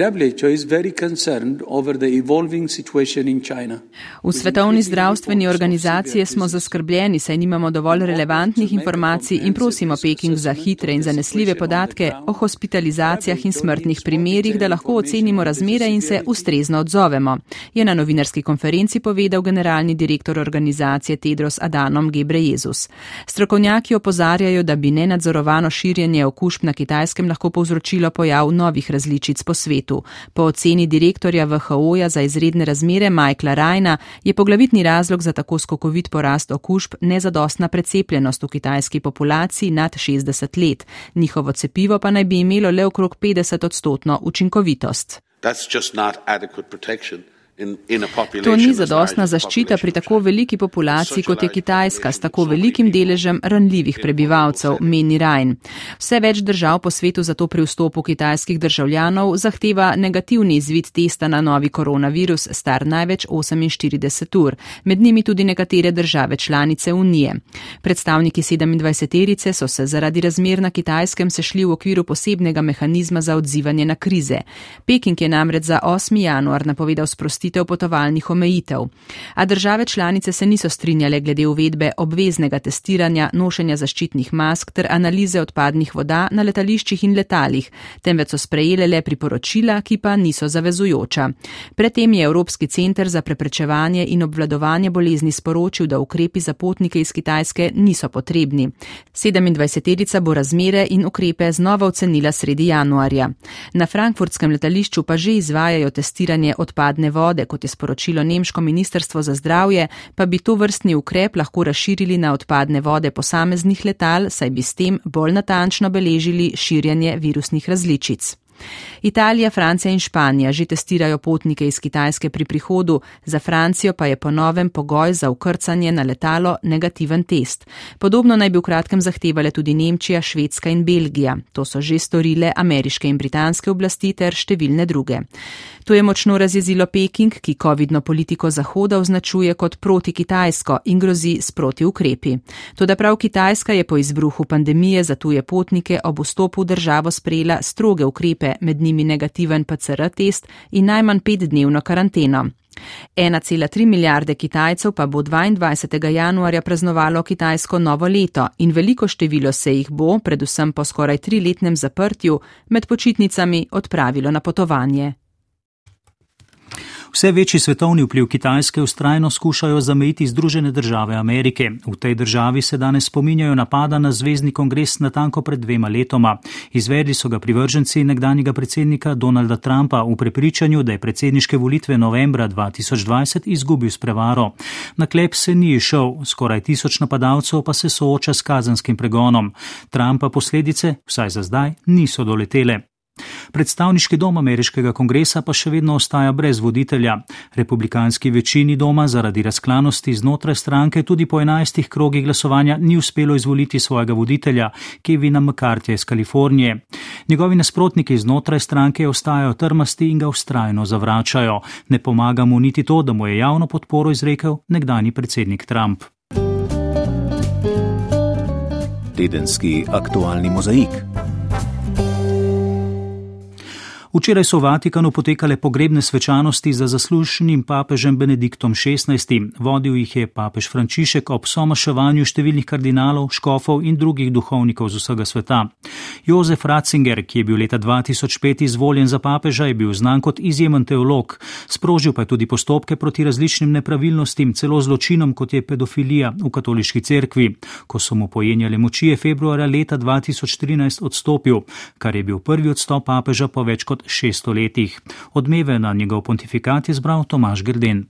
V Svetovni zdravstveni organizaciji smo zaskrbljeni, saj nimamo dovolj relevantnih informacij in prosimo Peking za hitre in zanesljive podatke o hospitalizacijah in smrtnih primerjih, da lahko ocenimo razmere in se ustrezno odzovemo, je na novinarski konferenci povedal generalni direktor organizacije Tedros Adanom Gebrejezus. Strokovnjaki opozarjajo, da bi nenadzorovano širjenje okužb na kitajskem lahko povzročilo pojav novih različic po svetu. Po oceni direktorja VHO-ja za izredne razmere Michaela Rajna je poglavitni razlog za tako skokovit porast okužb nezadostna precepljenost v kitajski populaciji nad 60 let. Njihovo cepivo pa naj bi imelo le okrog 50 odstotno učinkovitost. To ni zadostna zaščita pri tako veliki populaciji, kot je Kitajska, s tako velikim deležem ranljivih prebivalcev, meni Rajn. Vse več držav po svetu zato pri vstopu kitajskih državljanov zahteva negativni izvid testa na novi koronavirus, star največ 48 ur, med njimi tudi nekatere države članice Unije. Predstavniki 27-terice so se zaradi razmer na kitajskem sešli v okviru posebnega mehanizma za odzivanje na krize. Peking je namreč za 8. januar napovedal sprostitev sprostitev potovalnih omejitev. A države članice se niso strinjale glede uvedbe obveznega testiranja, nošenja zaščitnih mask ter analize odpadnih voda na letališčih in letalih, temveč so sprejele le priporočila, ki pa niso zavezujoča. Predtem je Evropski centr za preprečevanje in obvladovanje bolezni sporočil, da ukrepi za potnike iz Kitajske niso potrebni. 27-terica bo razmere in ukrepe znova ocenila sredi januarja. Na frankfurtskem letališču pa že izvajajo testiranje odpadne vode vode, kot je sporočilo Nemško ministrstvo za zdravje, pa bi to vrstni ukrep lahko razširili na odpadne vode posameznih letal, saj bi s tem bolj natančno beležili širjanje virusnih različic. Italija, Francija in Španija že testirajo potnike iz Kitajske pri prihodu, za Francijo pa je po novem pogoj za ukrcanje na letalo negativen test. Podobno naj bi v kratkem zahtevale tudi Nemčija, Švedska in Belgija. To so že storile ameriške in britanske oblasti ter številne druge. To je močno razjezilo Peking, ki COVID-no politiko Zahoda označuje kot proti-kitajsko in grozi s proti-ukrepi. Toda prav Kitajska je po izbruhu pandemije za tuje potnike ob vstopu v državo sprejela stroge ukrepe, med njimi negativen PCR test in najmanj petdnevno karanteno. 1,3 milijarde Kitajcev pa bo 22. januarja praznovalo kitajsko novo leto in veliko število se jih bo, predvsem po skoraj triletnem zaprtju, med počitnicami odpravilo na potovanje. Vse večji svetovni vpliv Kitajske ustrajno skušajo zamejiti Združene države Amerike. V tej državi se danes spominjajo napada na Zvezdni kongres natanko pred dvema letoma. Izvedli so ga privrženci nekdanjega predsednika Donalda Trumpa v prepričanju, da je predsedniške volitve novembra 2020 izgubil s prevaro. Na klep se ni išel, skoraj tisoč napadalcev pa se sooča s kazanskim pregonom. Trumpa posledice, vsaj za zdaj, niso doletele. Predstavniški dom ameriškega kongresa pa še vedno ostaja brez voditelja. Republikanski večini doma zaradi razklanosti znotraj stranke tudi po enajstih krogih glasovanja ni uspelo izvoliti svojega voditelja, Kevina McCarthyja iz Kalifornije. Njegovi nasprotniki znotraj stranke ostajajo trmasti in ga ustrajno zavračajo. Ne pomaga mu niti to, da mu je javno podporo izrekel nekdani predsednik Trump. Tedenski aktualni mozaik. Včeraj so v Vatikanu potekale pogrebne svečanosti za zaslužnim papežem Benediktom XVI. Vodil jih je papež Frančišek ob somaševanju številnih kardinalov, škofov in drugih duhovnikov z vsega sveta. Jozef Ratzinger, ki je bil leta 2005 izvoljen za papeža, je bil znan kot izjemen teolog. Sprožil pa je tudi postopke proti različnim nepravilnostim, celo zločinom, kot je pedofilija v katoliški cerkvi. Ko so mu pojenjali moči, je februarja leta 2013 odstopil, kar je bil prvi odstop papeža po več kot 600 letih. Odmeve na njegov pontifikat je zbral Tomaš Grden.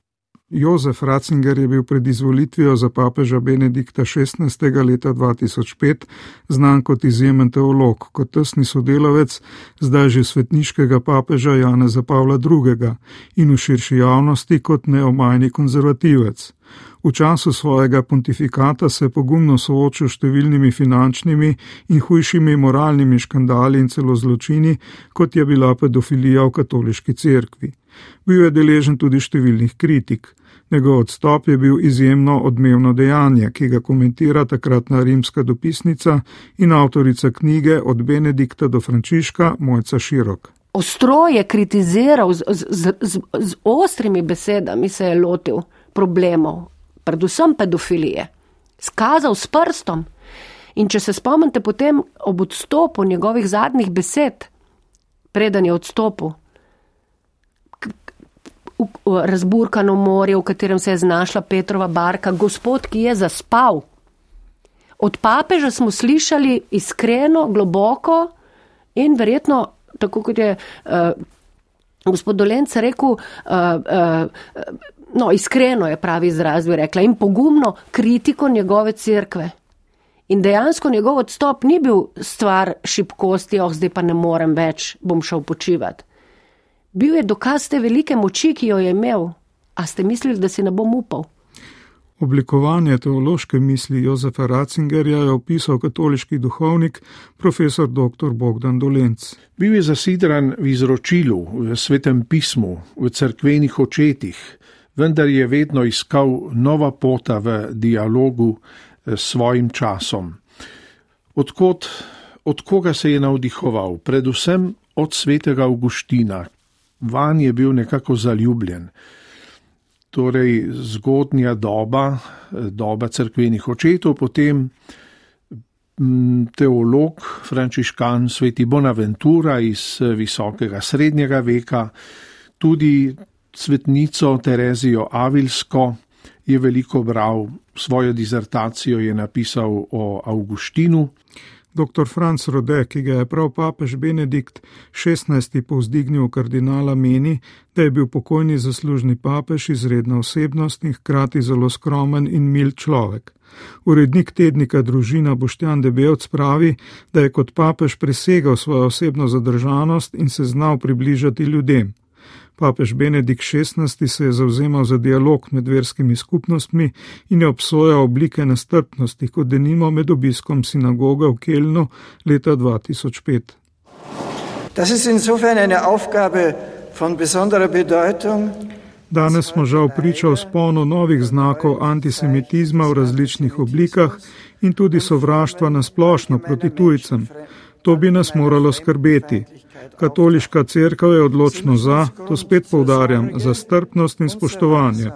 Jozef Ratzinger je bil pred izvolitvijo za papeža Benedikta XVI. leta 2005 znan kot izjemen teolog, kot tesni sodelavec zdaj že svetniškega papeža Janeza Pavla II. in v širši javnosti kot neomajni konzervativec. V času svojega pontifikata se je pogumno soočil s številnimi finančnimi in hujšimi moralnimi škandali in celo zločini, kot je bila pedofilija v katoliški cerkvi. Bil je deležen tudi številnih kritik. Njegov odstop je bil izjemno odmevno dejanje, ki ga komentira takratna rimska dopisnica in avtorica knjige Od Benedikta do Frančiška Mojca Širok. Ostro je kritiziral, z, z, z, z ostrimi besedami se je lotil problemov, predvsem pedofilije, skazal s prstom. In če se spomnite potem ob odstopu njegovih zadnjih besed, preden je odstopil, razburkano morje, v katerem se je znašla Petrova barka, gospod, ki je zaspal. Od papeža smo slišali iskreno, globoko in verjetno, tako kot je uh, gospod Dolence rekel, uh, uh, no, iskreno je pravi izraz, bi rekla, in pogumno kritiko njegove cerkve. In dejansko njegov odstop ni bil stvar šibkosti, oh, zdaj pa ne morem več, bom šel počivati. Bil je dokaz te velike moči, ki jo je imel. A ste mislili, da si ne bom upal? Oblikovanje teološke misli Jozefa Ratzingerja je opisal katoliški duhovnik profesor dr. Bogdan Dolenc. Bil je zasidran v izročilu, v svetem pismu, v cerkvenih očetih, vendar je vedno iskal nova pota v dialogu eh, s svojim časom. Odkot, od koga se je navdihoval? Predvsem od svetega Augustina. Van je bil nekako zaljubljen. Torej, zgodnja doba, doba crkvenih očetov, potem mm, teolog, frančiškan, sveti Bonaventura iz eh, visokega srednjega veka, tudi svetnico Terezijo Avilsko je veliko bral, svojo dizertacijo je napisal o Augustinu. Dr. Franz Rode, ki ga je prav papež Benedikt XVI. povzdignil kardinala, meni, da je bil pokojni zaslužni papež izredna osebnost in hkrati zelo skromen in mil človek. Urednik tednika družina Boštjan Debelc pravi, da je kot papež presegal svojo osebno zadržanost in se znal približati ljudem. Papež Benedikt XVI. se je zauzemal za dialog med verskimi skupnostmi in je obsojal oblike nestrpnosti, kot denimo med obiskom sinagoge v Kelnu leta 2005. Das ist insofern eine Aufgabe von besonderer Bedeutung. Danes smo žal priča o sponu novih znakov antisemitizma v različnih oblikah in tudi sovraštva na splošno proti tujcem. To bi nas moralo skrbeti. Katoliška crkva je odločno za, to spet povdarjam, za strpnost in spoštovanje.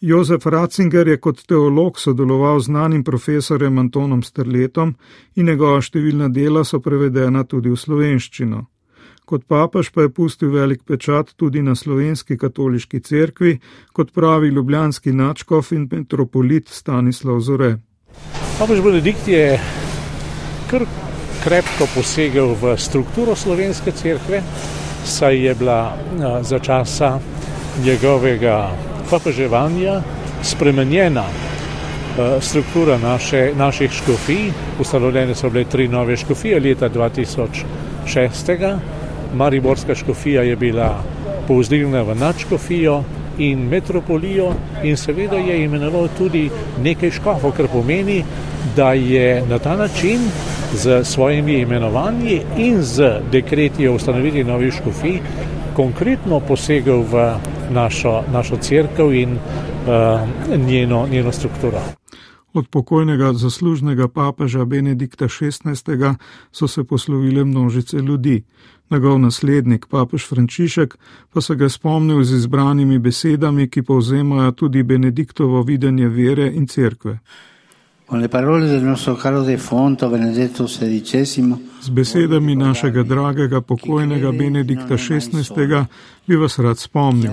Jozef Ratzinger je kot teolog sodeloval z znanim profesorjem Antonom Strletom in njegova številna dela so prevedena tudi v slovenščino. Kot papež pa je pustil velik pečat tudi na slovenski katoliški cerkvi, kot pravi ljubljanski načkov in metropolit Stanislav Zore. Papež Benedikt je kar krepko posegel v strukturo slovenske cerkve, saj je bila za časa njegovega papeževanja spremenjena struktura naše, naših škofij. Ustanovljene so bile tri nove škofije leta 2006. Mariborska škofija je bila povzdignjena v nadškofijo in metropolijo in seveda je imenoval tudi nekaj škofov, kar pomeni, da je na ta način z svojimi imenovanji in z dekreti o ustanovitvi novih škofij konkretno posegel v našo, našo crkv in uh, njeno, njeno strukturo. Od pokojnega zaslužnega papeža Benedikta XVI. so se poslovile množice ljudi. Njegov naslednik, papež Frančišek, pa se ga spomnil z izbranimi besedami, ki povzemajo tudi Benediktovo videnje vere in cerkve. Z besedami našega dragega pokojnega Benedikta XVI. bi vas rad spomnil.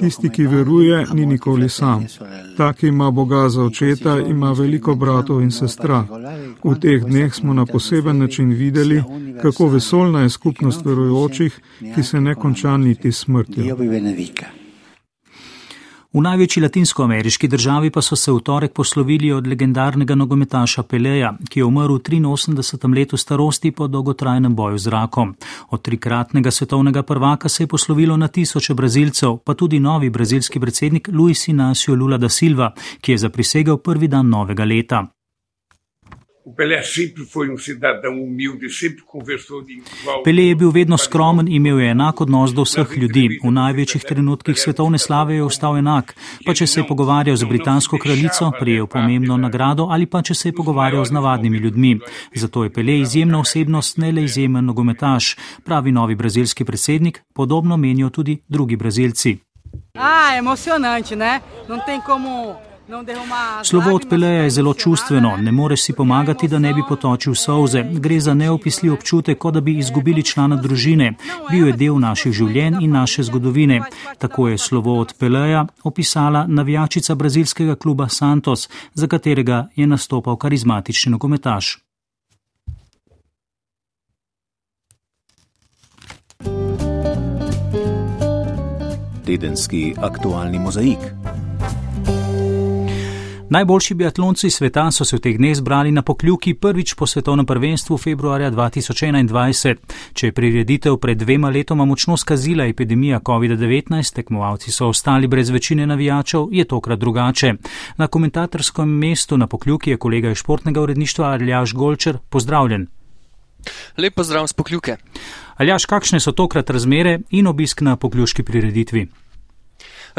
Tisti, ki veruje, ni nikoli sam. Ta, ki ima Boga za očeta, ima veliko bratov in sestra. V teh dneh smo na poseben način videli, kako vesolna je skupnost verujočih, ki se ne konča niti smrtjo. V največji latinskoameriški državi pa so se v torek poslovili od legendarnega nogometaša Peleja, ki je umrl v 83. letu starosti po dolgotrajnem boju z rakom. Od trikratnega svetovnega prvaka se je poslovilo na tisoče brazilcev, pa tudi novi brazilski predsednik Luis Inacio Lula da Silva, ki je zaprisegel prvi dan novega leta. O Pelé sempre foi um cidadão humilde, sempre conversou de igual. Pelé je bil vedno skromen in imel je enak odnos do vseh ljudi. V največjih trenutkih svetovne slave je ostal enak. Pa če se je pogovarjal z britansko kraljico, prijel pomembno nagrado ali pa če se je pogovarjal z navadnimi ljudmi. Zato je Pelé izjemna osebnost, ne le izjemen nogometaš, pravi novi brazilski predsednik, podobno menijo tudi drugi brazilci. Ah, emocionante, ne? Non tem como Slovo od Peleja je zelo čustveno, ne moreš si pomagati, da ne bi potočil solze. Gre za neopisljiv občutek, kot da bi izgubili člana družine. Bil je del naših življenj in naše zgodovine. Tako je slovo od Peleja opisala navijačica brazilskega kluba Santos, za katerega je nastopal karizmatični nogometaš. Tedenski aktualni mozaik. Najboljši biatlonci sveta so se v teh dneh zbrali na pokljuki prvič po svetovnem prvenstvu februarja 2021. Če je prireditev pred dvema letoma močno skazila epidemija COVID-19, tekmovalci so ostali brez večine navijačev, je tokrat drugače. Na komentatorskem mestu na pokljuki je kolega iz športnega uredništva Aljaš Golčer. Pozdravljen. Lep pozdrav z pokljuke. Aljaš, kakšne so tokrat razmere in obisk na pokljuški prireditvi?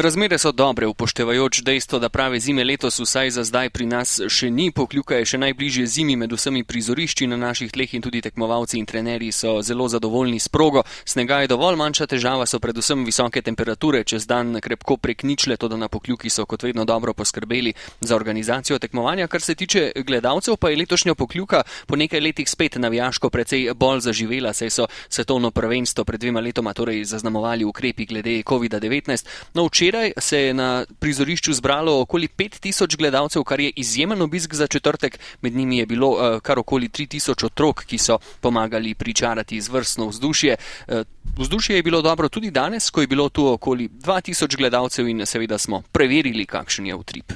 Razmere so dobre, upoštevajoč dejstvo, da prave zime letos vsaj za zdaj pri nas še ni, pokljuka je še najbližje zimi med vsemi prizorišči na naših tleh in tudi tekmovalci in trenerji so zelo zadovoljni s progo. Snega je dovolj, manjša težava so predvsem visoke temperature, čez dan krepko prek ničle, to da na pokljuki so kot vedno dobro poskrbeli za organizacijo tekmovanja. Kar se tiče gledalcev, pa je letošnja pokljuka po nekaj letih spet navijaško precej bolj zaživela, saj so svetovno prvenstvo pred dvema letoma torej zaznamovali ukrepi glede COVID-19. No, včeraj se je na prizorišču zbralo okoli 5000 gledalcev, kar je izjemen obisk za četrtek. Med njimi je bilo uh, kar okoli 3000 otrok, ki so pomagali pričarati izvrstno vzdušje. Uh, vzdušje je bilo dobro tudi danes, ko je bilo tu okoli 2000 gledalcev in seveda smo preverili, kakšen je utrip.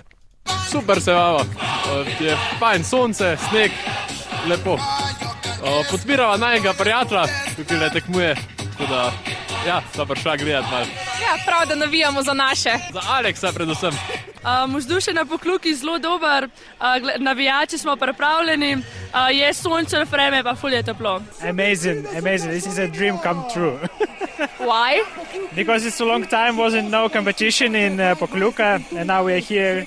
Super se vama, je fajn sonce, sneg, lepo. Podpirava najnega prijatelja, ki le tekmuje. Da, ja, sta prišla gledati malo. Ja, prav, da navijamo za naše. Za Aleksa, predvsem. Vzdušje um, na pokluki je zelo dober, uh, navijači smo pripravljeni, uh, je sonce, vreme pa fulje toplo. Amazing, amazing. This is a dream come true. Why? Because it's a long time wasn't no competition in uh, Pokluka and now we are here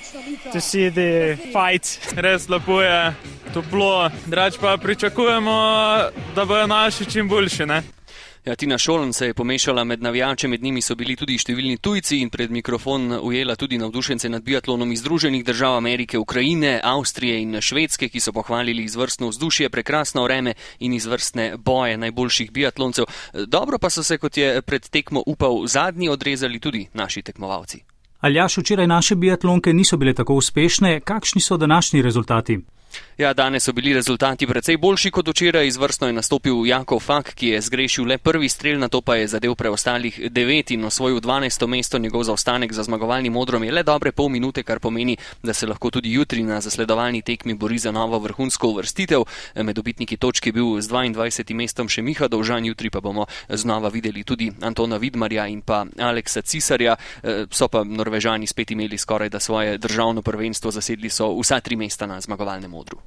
to see the fight. Res lepo je, toplo, drač pa pričakujemo, da bojo naši čim boljši. Ne? Ja, Tina Šoln se je pomešala med navijače, med njimi so bili tudi številni tujci in pred mikrofon ujela tudi navdušence nad biatlonom iz Združenih držav Amerike, Ukrajine, Avstrije in Švedske, ki so pohvalili izvrstno vzdušje, prekrasno vreme in izvrstne boje najboljših biatloncev. Dobro pa so se, kot je pred tekmo upal zadnji, odrezali tudi naši tekmovalci. Aljaš, včeraj naše biatlonke niso bile tako uspešne. Kakšni so današnji rezultati? Ja, danes so bili rezultati precej boljši kot včeraj. Izvrstno je nastopil Jakov Fak, ki je zgrešil le prvi strel, na to pa je zadev preostalih devet in osvojil 12. mesto. Njegov zaostanek za zmagovalnim modrom je le dobre pol minute, kar pomeni, da se lahko tudi jutri na zasledovalni tekmi bori za novo vrhunsko uvrstitev. Med dobitniki točke je bil z 22. mestom še Miha Dolžan, jutri pa bomo znova videli tudi Antona Vidmarja in pa Aleksa Cisarja. So pa Norvežani spet imeli skoraj da svoje državno prvenstvo, zasedli so vsa tri mesta na zmagovalnem modru odru.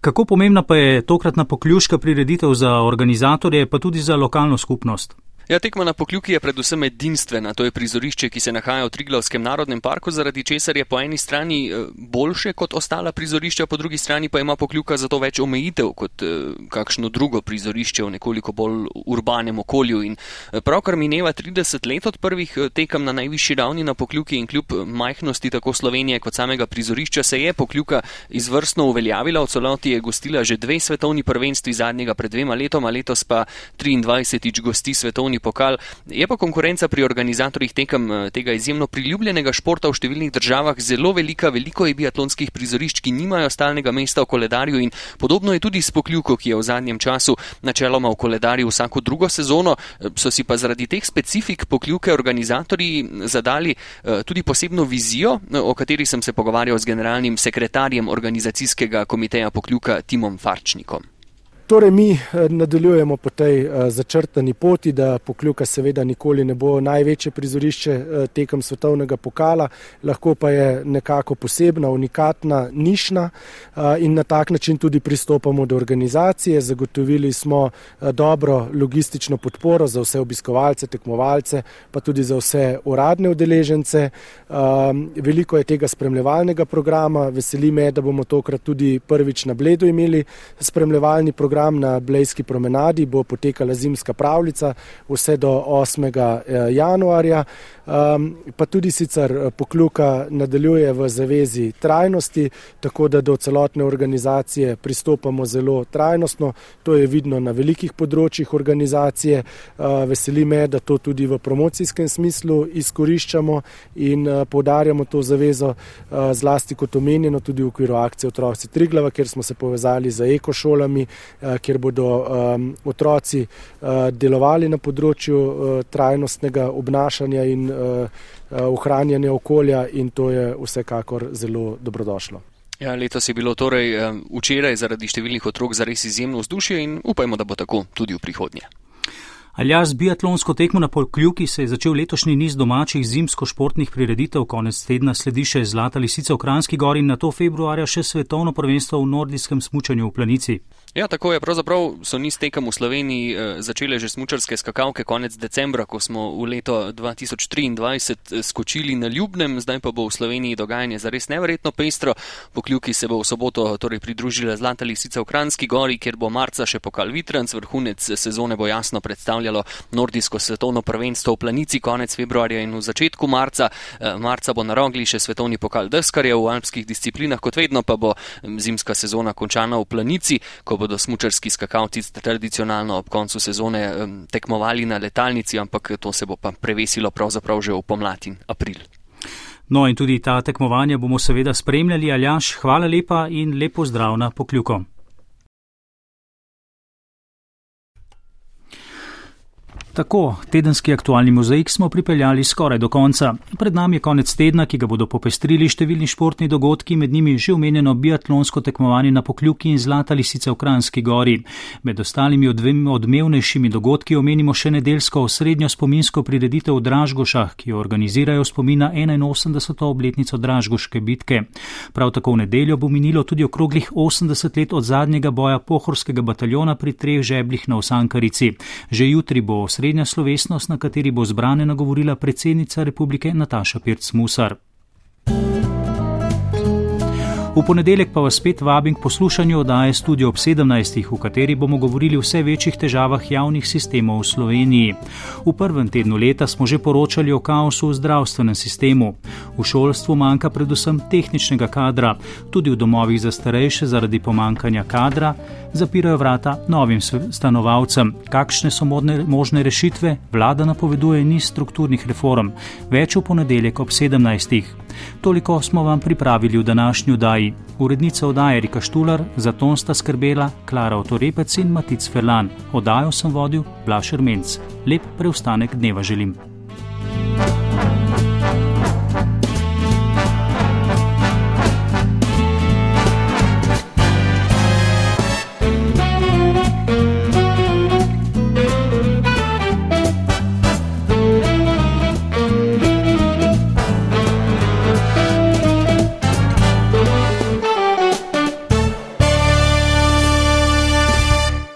Kako pomembna pa je tokratna pokljuška prireditev za organizatorje, pa tudi za lokalno skupnost? Ja, tekma na pokljuki je predvsem edinstvena. To je prizorišče, ki se nahaja v Triglavskem narodnem parku, zaradi česar je po eni strani eh, boljše kot ostala prizorišča, po drugi strani pa ima pokljuka zato več omejitev kot eh, kakšno drugo prizorišče v nekoliko bolj urbanem okolju. In eh, pravkar mineva 30 let od prvih tekem na najvišji ravni na pokljuki in kljub majhnosti tako Slovenije kot samega prizorišča se je pokljuka izvrstno uveljavila. V celoti je gostila že dve svetovni prvenstvi zadnjega pred dvema letoma, letos pa 23. gosti svetovni svetovni pokal. Je pa konkurenca pri organizatorjih tekem eh, tega izjemno priljubljenega športa v številnih državah zelo velika. Veliko je biatlonskih prizorišč, ki nimajo stalnega mesta v koledarju in podobno je tudi s pokljuko, ki je v zadnjem času načeloma v koledarju vsako drugo sezono. Eh, so si pa zaradi teh specifik pokljuke organizatorji zadali eh, tudi posebno vizijo, o kateri sem se pogovarjal z generalnim sekretarjem organizacijskega komiteja pokljuka Timom Farčnikom. Torej, mi eh, nadaljujemo po tej eh, začrtani poti, da pokljuka seveda nikoli ne bo največje prizorišče eh, tekem svetovnega pokala, lahko pa je nekako posebna, unikatna, nišna in na tak način tudi pristopamo do organizacije. Zagotovili smo dobro logistično podporo za vse obiskovalce, tekmovalce, pa tudi za vse uradne udeležence. Veliko je tega spremljevalnega programa, veseli me, da bomo tokrat tudi prvič na Bledu imeli spremljevalni program program na Blejski promenadi, bo potekala zimska pravljica vse do 8. Eh, januarja. Um, pa tudi sicer eh, pokluka nadaljuje v zavezi trajnosti, tako da do celotne organizacije pristopamo zelo trajnostno. To je vidno na velikih področjih organizacije. Uh, veseli me, da to tudi v promocijskem smislu izkoriščamo in uh, poudarjamo to zavezo uh, zlasti kot omenjeno tudi v okviru akcije Otroci Triglava, kjer smo se povezali z ekošolami, uh, kjer bodo um, otroci uh, delovali na področju uh, trajnostnega obnašanja in Eh, eh, ohranjanje okolja in to je vsekakor zelo dobrodošlo. Ja, letos je bilo torej eh, včeraj zaradi številnih otrok zares izjemno vzdušje in upajmo, da bo tako tudi v prihodnje. Alja z biatlonsko tekmo na Polkljuki se je začel letošnji niz domačih zimsko-športnih prireditev, konec tedna sledi še Zlata lisica v Kranski gori in na to februarja še svetovno prvenstvo v nordijskem smučanju v planici. Ja, tako je. Pravzaprav so niz tekem v Sloveniji eh, začele že smučarske skakalke konec decembra, ko smo v leto 2023 eh, skočili na Ljubnem, zdaj pa bo v Sloveniji dogajanje zares neverjetno pestro. Pokljuki se bo v soboto torej pridružila Zlata lisica v Kranski gori, kjer bo marca še pokal Vitranc, vrhunec sezone bo jasno predstavljalo nordijsko svetovno prvenstvo v planici konec februarja in v začetku marca. Eh, marca bo na rogli še svetovni pokal deskarjev v alpskih disciplinah, kot vedno pa bo zimska sezona končana v planici, ko bo bodo smučarski skakalci tradicionalno ob koncu sezone tekmovali na letalnici, ampak to se bo pa prevesilo pravzaprav že v pomlad in april. No in tudi ta tekmovanja bomo seveda spremljali. Aljaš, hvala lepa in lepo zdrav na pokljuko. Tako, tedenski aktualni mozaik smo pripeljali skoraj do konca. Pred nami je konec tedna, ki ga bodo popestrili številni športni dogodki, med njimi že omenjeno biatlonsko tekmovanje na pokljuki in zlata lisice v Kranski gori. Med ostalimi odmevnejšimi dogodki omenimo še nedelsko osrednjo spominsko prireditev v Dražgošah, ki jo organizirajo spomina 81. obletnico Dražgoške bitke. Prav tako v nedeljo bo minilo tudi okroglih 80 let od zadnjega boja pohorskega bataljona pri treh žebljih na Osankarici. Že jutri bo osrednjo osrednja slovesnost, na kateri bo zbrane nagovorila predsednica republike Nataša Pirc-Musar. V ponedeljek pa vas spet vabim k poslušanju oddaje Studio ob 17, v kateri bomo govorili o vse večjih težavah javnih sistemov v Sloveniji. V prvem tednu leta smo že poročali o kaosu v zdravstvenem sistemu. V šolstvu manjka predvsem tehničnega kadra, tudi v domovih za starejše zaradi pomankanja kadra zapirajo vrata novim stanovalcem. Kakšne so modne, možne rešitve? Vlada napoveduje niz strukturnih reform. Več v ponedeljek ob 17. Toliko smo vam pripravili v današnji oddaji. Urednica oddaje Rika Štular, za ton sta skrbela Klara Otorepec in Matic Ferlan. Oddajo sem vodil Blašer Menc. Lep preostanek dneva želim.